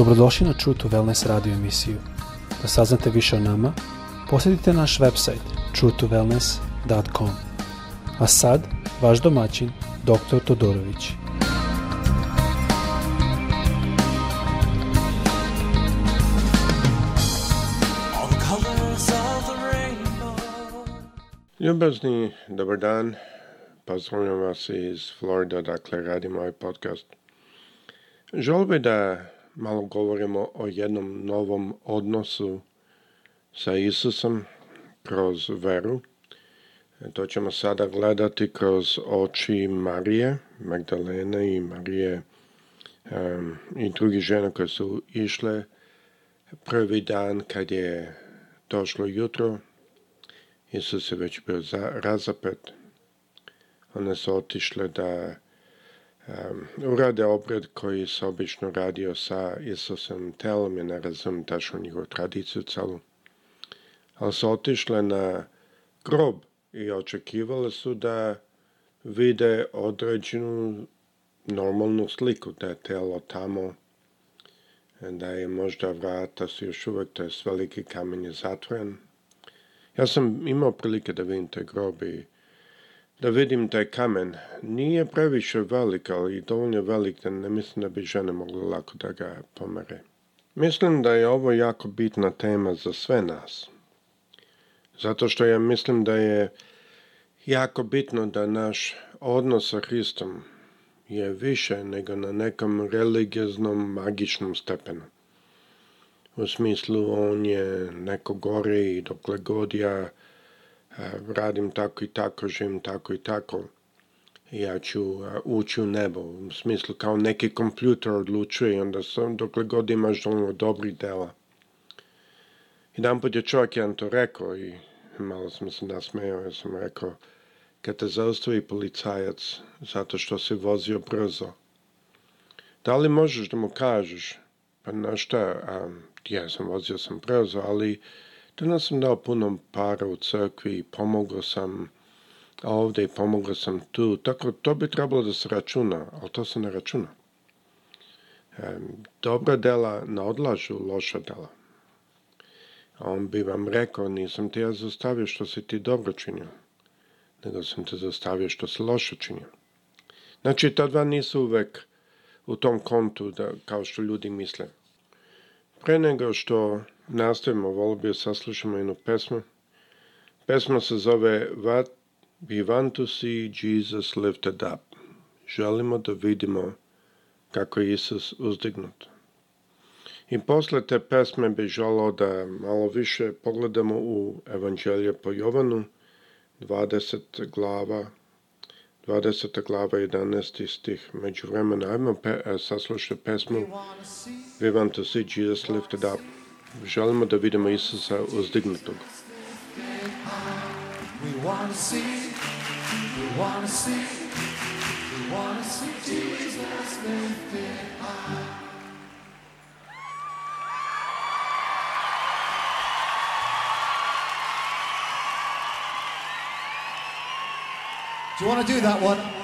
Dobrodošli na True to Wellness radio emisiju. Da saznate više o nama, posjetite naš website truetowellness.com. A sad, vaš domaćin, dr. Todorović. Ljubazni, dobar dan. Pozdravljam vas iz Florida, dakle radim ovaj podcast. Žalbe da malo govorimo o jednom novom odnosu sa Isusom kroz veru. E, to ćemo sada gledati kroz oči Marije, Magdalene i Marije um, i drugih žena koje su išle prvi dan kad je došlo jutro. Isus je već bio za, razapet. One su otišle da um, urade obred koji se obično radio sa Isusom telom, ja ne razum tačno njihovu tradiciju celu, ali su otišle na grob i očekivale su da vide određenu normalnu sliku, da je telo tamo, da je možda vrata su još uvek, to je veliki kamen je zatvoren. Ja sam imao prilike da vidim te grobi da vidim taj kamen. Nije previše velik, ali dovoljno velik da ne mislim da bi žene mogle lako da ga pomere. Mislim da je ovo jako bitna tema za sve nas. Zato što ja mislim da je jako bitno da naš odnos sa Hristom je više nego na nekom religioznom, magičnom stepenu. U smislu, on je neko gore i dokle god ja E, radim tako i tako, živim tako i tako, ja ću e, ući u nebo. U smislu kao neki kompjuter odlučuje i onda sam, dokle god imaš ono dobrih dela. I dan put je čovjek jedan to rekao i malo sam se nasmejao, ja sam rekao, kad te zaustavi policajac zato što se vozio brzo, da li možeš da mu kažeš, pa na šta, a, ja sam vozio sam brzo, ali Danas sam dao puno para u crkvi pomogao sam ovde i pomogao sam tu. Tako to bi trebalo da se računa, ali to se ne računa. E, dobra dela ne odlažu loša dela. A on bi vam rekao, nisam te ja zastavio što si ti dobro činio, nego sam te zastavio što si loše činio. Znači, ta dva nisu uvek u tom kontu da, kao što ljudi misle. Pre nego što Nastavimo, volio bi da saslušamo jednu pesmu. Pesma se zove What We Want to See Jesus Lifted Up. Želimo da vidimo kako je Isus uzdignut. I posle te pesme bi želao da malo više pogledamo u Evanđelje po Jovanu, 20 glava, 20. glava 11. stih. Među vremena, ajmo pe, e, saslušati pesmu We want to see Jesus lifted up. Želimo da vidimo Isusa uzdignutog. We want to see, we want to see, we want to see Jesus high. Do you want to do that one?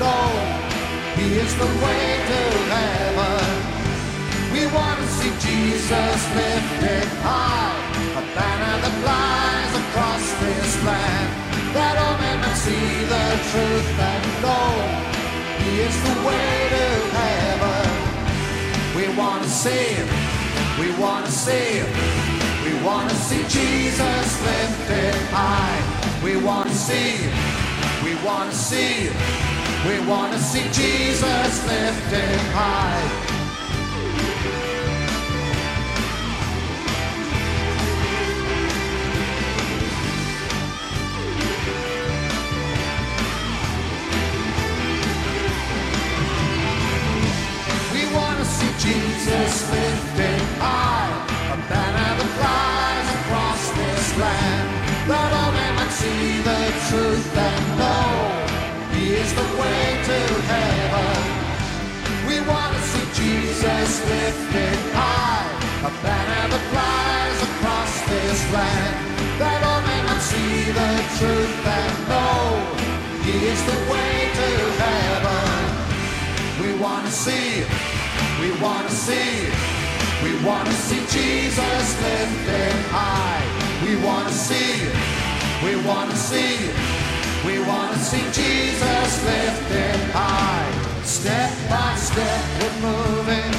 know He is the way to heaven. We want to see Jesus lifted high, a banner that flies across this land. That all men might see the truth and know He is the way to heaven. We want to see Him. We want to see Him. We want to see Jesus lifted high. We want to see him. We want to see you. We want to see Jesus lifted high. We want to see Jesus lifted flag. That all may not see the truth and know He is the way to heaven. We want to see, we want to see, we want to see Jesus lifted high. We want to see, we want to see, we want to see Jesus lifted high. Step by step, we're moving.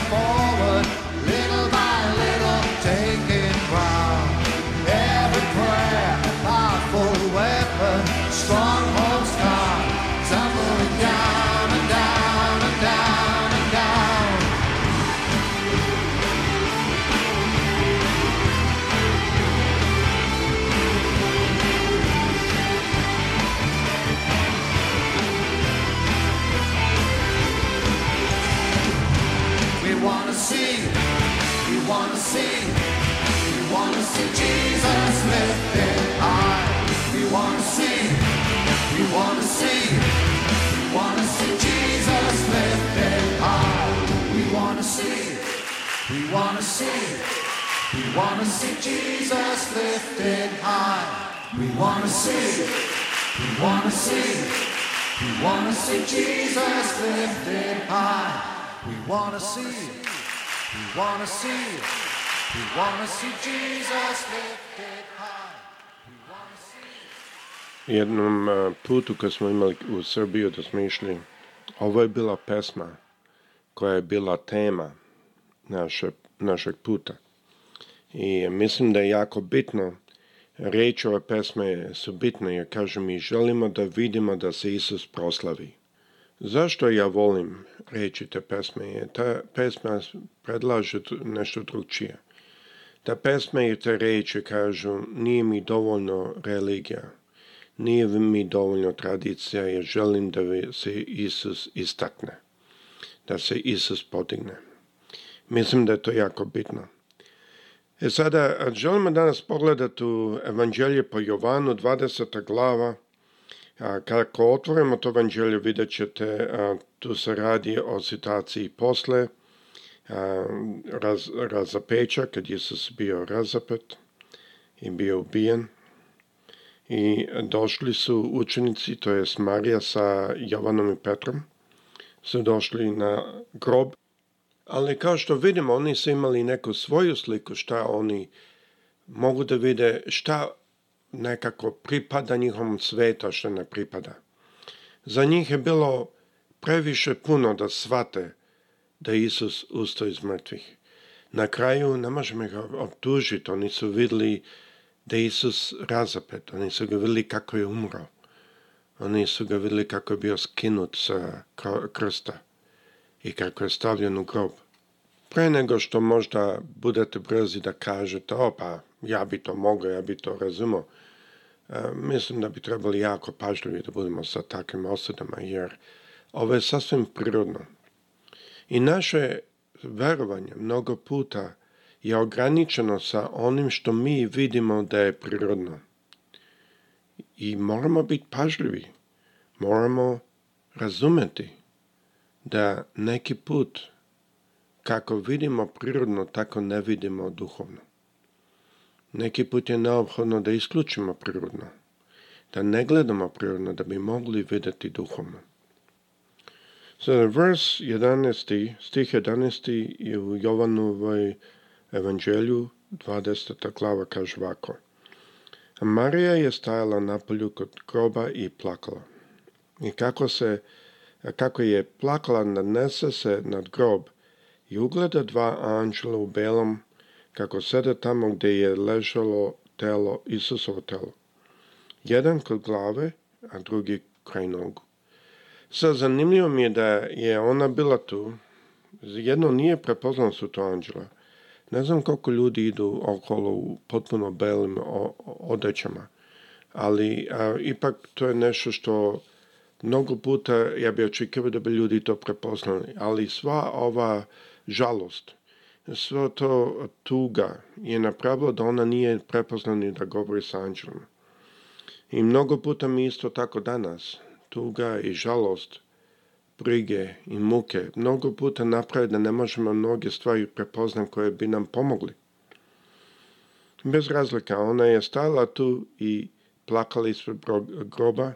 We want to see Jesus lifted high. We want to see. We want to see. We want to see Jesus lifted high. We want to see. We want to see. We want to see Jesus lifted high. We wanna see. Jednom eh, putu kad smo imali u Srbiju da smo išli, ovo je bila pesma koja je bila tema naše, našeg puta. I mislim da je jako bitno, reći ove pesme su bitne jer kažu mi želimo da vidimo da se Isus proslavi. Zašto ja volim reći te pesme? Jer ta pesma predlaže nešto drugčije. Ta pesma i te reči kažu nije mi dovoljno religija, nije mi dovoljno tradicija jer želim da se Isus istakne, da se Isus podigne. Mislim da je to jako bitno. E sada, želimo danas pogledati u Evanđelje po Jovanu, 20. glava. Kako otvorimo to Evanđelje, vidjet ćete, tu se radi o situaciji posle, raz, razapeća, kad Isus bio razapet i bio ubijen. I došli su učenici, to je Marija sa Jovanom i Petrom, su došli na grob ali kao što vidimo oni su imali neku svoju sliku šta oni mogu da vide šta nekako pripada njihovom sveta šta ne pripada. Za njih je bilo previše puno da svate da Isus ustao iz mrtvih. Na kraju ne možemo ga optužiti, oni su videli da je Isus razapet, oni su ga videli kako je umro. Oni su ga videli kako je bio skinut sa krsta i kako je stavljen u grob pre nego što možda budete brzi da kažete, o pa ja bi to mogao, ja bi to razumao, e, mislim da bi trebali jako pažljivi da budemo sa takvim osadama, jer ovo je sasvim prirodno. I naše verovanje mnogo puta je ograničeno sa onim što mi vidimo da je prirodno. I moramo biti pažljivi, moramo razumeti da neki put Kako vidimo prirodno, tako ne vidimo duhovno. Neki put je neophodno da isključimo prirodno, da ne gledamo prirodno, da bi mogli videti duhovno. Sada, vers 11, stih 11 je u Jovanovoj evanđelju 20. klava kaže ovako. Marija je stajala na polju kod groba i plakala. I kako, se, kako je plakala, nanese se nad grob – i ugleda dva anđela u belom kako sede tamo gde je ležalo telo, Isusovo telo. Jedan kod glave, a drugi kraj nogu. Sa zanimljivo mi je da je ona bila tu. Jedno nije prepoznalo da su to anđela. Ne znam koliko ljudi idu okolo u potpuno belim odećama, ali a, ipak to je nešto što mnogo puta ja bi očekivao da bi ljudi to prepoznali, ali sva ova žalost, svo to tuga je napravilo da ona nije prepoznana da govori sa anđelom. I mnogo puta mi isto tako danas, tuga i žalost, brige i muke, mnogo puta napravi da ne možemo mnoge stvari prepoznati koje bi nam pomogli. Bez razlika, ona je stala tu i plakala ispred groba.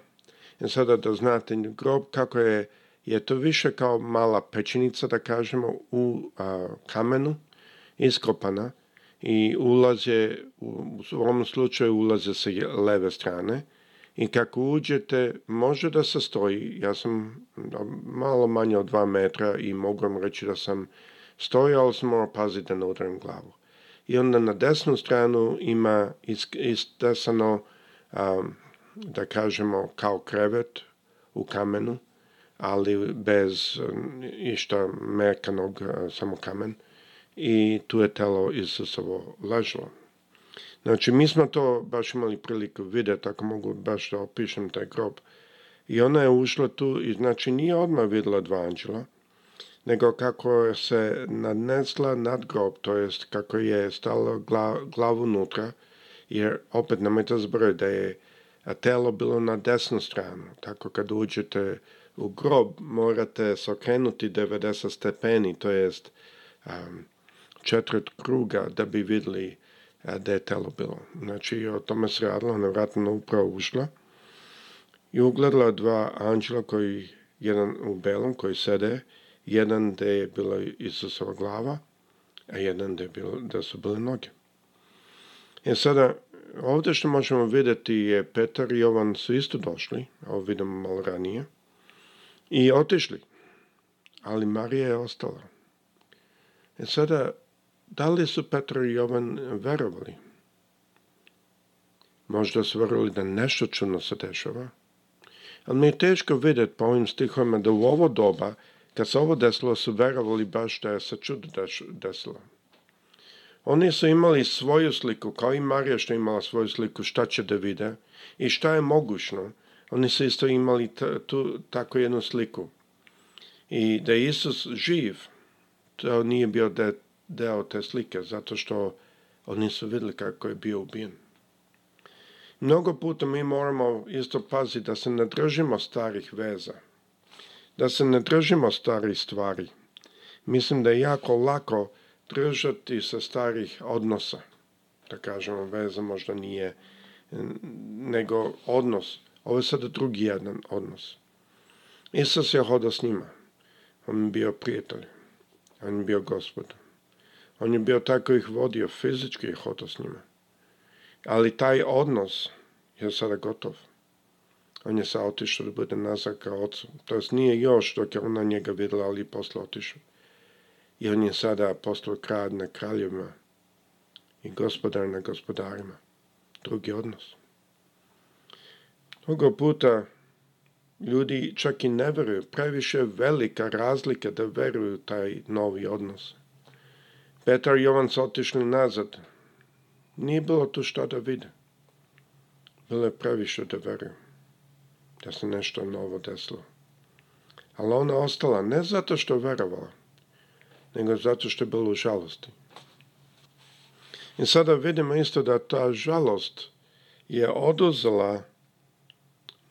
I e sada da znate grob kako je je to više kao mala pećinica, da kažemo, u a, kamenu iskopana i ulaze, u, u ovom slučaju ulaze sa leve strane i kako uđete, može da se stoji. Ja sam malo manje od dva metra i mogu vam reći da sam stojao, ali sam morao paziti da ne udarim glavu. I onda na desnu stranu ima istesano, a, da kažemo, kao krevet u kamenu ali bez eh, išta mekanog, eh, samo kamen. I tu je telo Isusovo ležalo. Znači, mi smo to baš imali priliku videti, ako mogu baš da opišem taj grob. I ona je ušla tu i znači nije odmah videla dva anđela, nego kako se nadnesla nad grob, to jest kako je stalo glavu unutra, jer opet nemojte zbrojiti da je telo bilo na desnu stranu, tako kad uđete u grob morate sokrenuti 90 stepeni, to jest um, četvrt kruga da bi videli a, da je telo bilo. Znači, o tome se radilo, ona vratno upravo ušla i ugledala dva anđela koji, jedan u belom koji sede, jedan gdje je bila Isusova glava, a jedan gdje je bilo, da su bile noge. E sada, ovde što možemo videti je Petar i Jovan su isto došli, ovo vidimo malo ranije, i otišli. Ali Marija je ostala. E sada, da li su Petro i Jovan verovali? Možda su verovali da nešto čudno se dešava. Ali mi je teško vidjeti po ovim stihovima da u ovo doba, kad se ovo desilo, su verovali baš da je se čudo desilo. Oni su imali svoju sliku, kao i Marija što je imala svoju sliku, šta će da vide i šta je mogućno – oni su isto imali tu tako jednu sliku. I da je Isus živ, to nije bio de, deo te slike, zato što oni su videli kako je bio ubijen. Mnogo puta mi moramo isto paziti da se ne držimo starih veza, da se ne držimo starih stvari. Mislim da je jako lako držati se starih odnosa, da kažemo veza možda nije, nego odnos Ovo je sada drugi jedan odnos. Isus je hodao s njima. On je bio prijatelj. On je bio gospod. On je bio tako ih vodio, fizički ih hodao s njima. Ali taj odnos je sada gotov. On je sa otišao da bude nazad kao ocu. To jest nije još dok je ona njega videla, ali posle otišao. I on je sada apostol kralj na kraljevima i gospodar na gospodarima. Drugi odnos. Mnogo puta ljudi čak i ne veruju, previše velika razlika da veruju taj novi odnos. Petar i Jovan su otišli nazad. Nije bilo tu što da vide. Bilo je previše da veruju da se nešto novo desilo. Ali ona ostala ne zato što verovala, nego zato što je bilo u žalosti. I sada vidimo isto da ta žalost je oduzela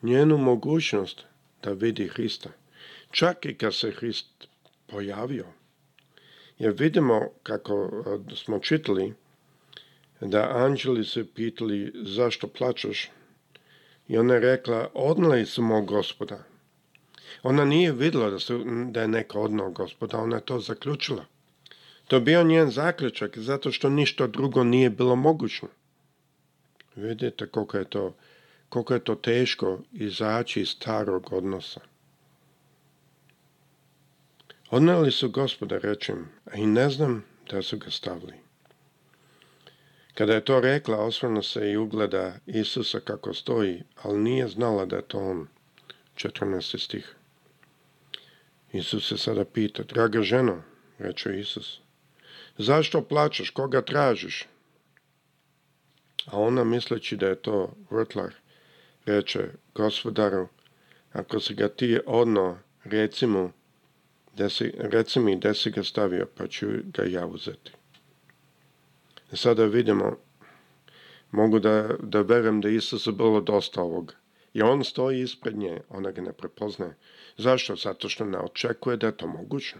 njenu mogućnost da vidi Hrista. Čak i kad se Hrist pojavio. Jer vidimo kako eh, smo čitali da anđeli se pitali zašto plačeš. I ona je rekla, odnali su mog gospoda. Ona nije videla da, su, da je neko odnao gospoda, ona je to zaključila. To bio njen zaključak, zato što ništa drugo nije bilo mogućno. Vidite koliko je to koliko je to teško izaći iz starog odnosa. Odneli su gospoda, rečem, a i ne znam da su ga stavili. Kada je to rekla, osvrno se i ugleda Isusa kako stoji, ali nije znala da je to on. 14. stih. Isus se sada pita, draga ženo, reče Isus, zašto plačeš, koga tražiš? A ona misleći da je to vrtlar, Reče, gospodaru, ako se ga ti odno, reci mu, desi, reci mi gde si ga stavio, pa ću ga ja uzeti. Sada vidimo, mogu da, da verem da Isusu bilo dosta ovoga. I on stoji ispred nje, ona ga ne prepoznaje. Zašto? Zato što ne očekuje da je to mogućno.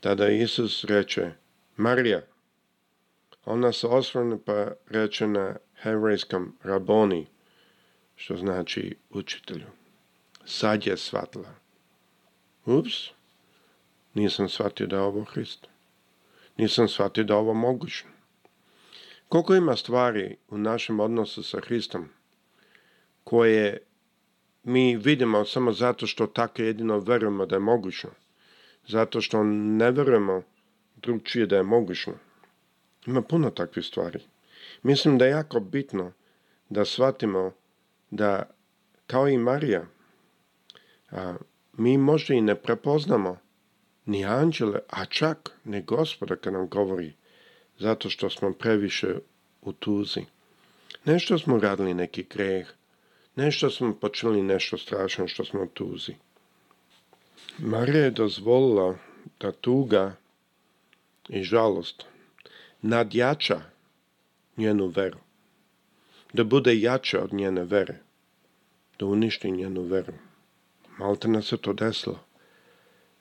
Tada Isus reče, Marija, Ona se osvrne pa reče na hebrejskom raboni, što znači učitelju. Sad je shvatila. Ups, nisam shvatio da je ovo Hrist. Nisam shvatio da je ovo moguće. Koliko ima stvari u našem odnosu sa Hristom koje mi vidimo samo zato što tako jedino verujemo da je mogućno. Zato što ne verujemo drugčije da je mogućno. Ima puno takvih stvari. Mislim da je jako bitno da shvatimo da kao i Marija, a, mi možda i ne prepoznamo ni anđele, a čak ni gospoda kad nam govori, zato što smo previše u tuzi. Nešto smo radili neki greh, nešto smo počinili nešto strašno što smo u tuzi. Marija je dozvolila da tuga i žalost nadjača njenu veru, da bude jača od njene vere, da uništi njenu veru. Malte se to desilo,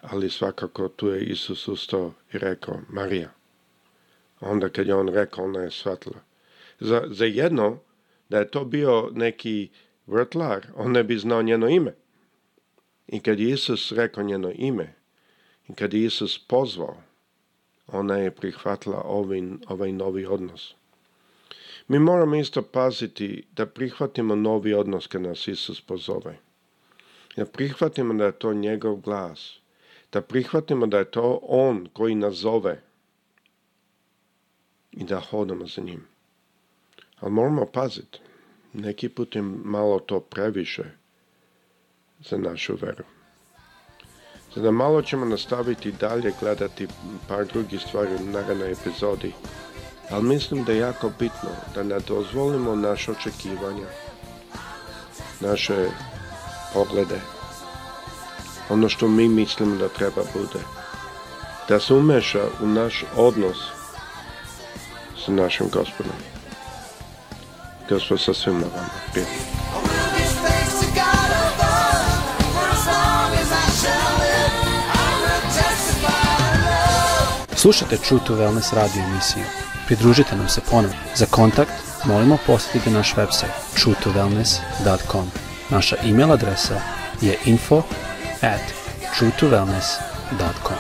ali svakako tu je Isus ustao i rekao, Marija. Onda kad je on rekao, ona je shvatila. Za, za jedno, da je to bio neki vrtlar, on ne bi znao njeno ime. I kad je Isus rekao njeno ime, i kad je Isus pozvao, ona je prihvatila ovaj, ovaj novi odnos. Mi moramo isto paziti da prihvatimo novi odnos kad nas Isus pozove. Da prihvatimo da je to njegov glas. Da prihvatimo da je to on koji nas zove. I da hodamo za njim. Ali moramo paziti. Neki put je malo to previše za našu veru. Za da malo ćemo nastaviti dalje gledati par drugih stvari na na epizodi, ali mislim da je jako bitno da ne dozvolimo naše očekivanja, naše poglede, ono što mi mislimo da treba bude, da se umeša u naš odnos sa našim gospodom. Gospod sa svim na vama. Slušajte True to Wellness radio emisiju. Pridružite nam se ponovno. Za kontakt molimo posjetite naš website truetowellness.com. Naša email adresa je info at truetowellness.com.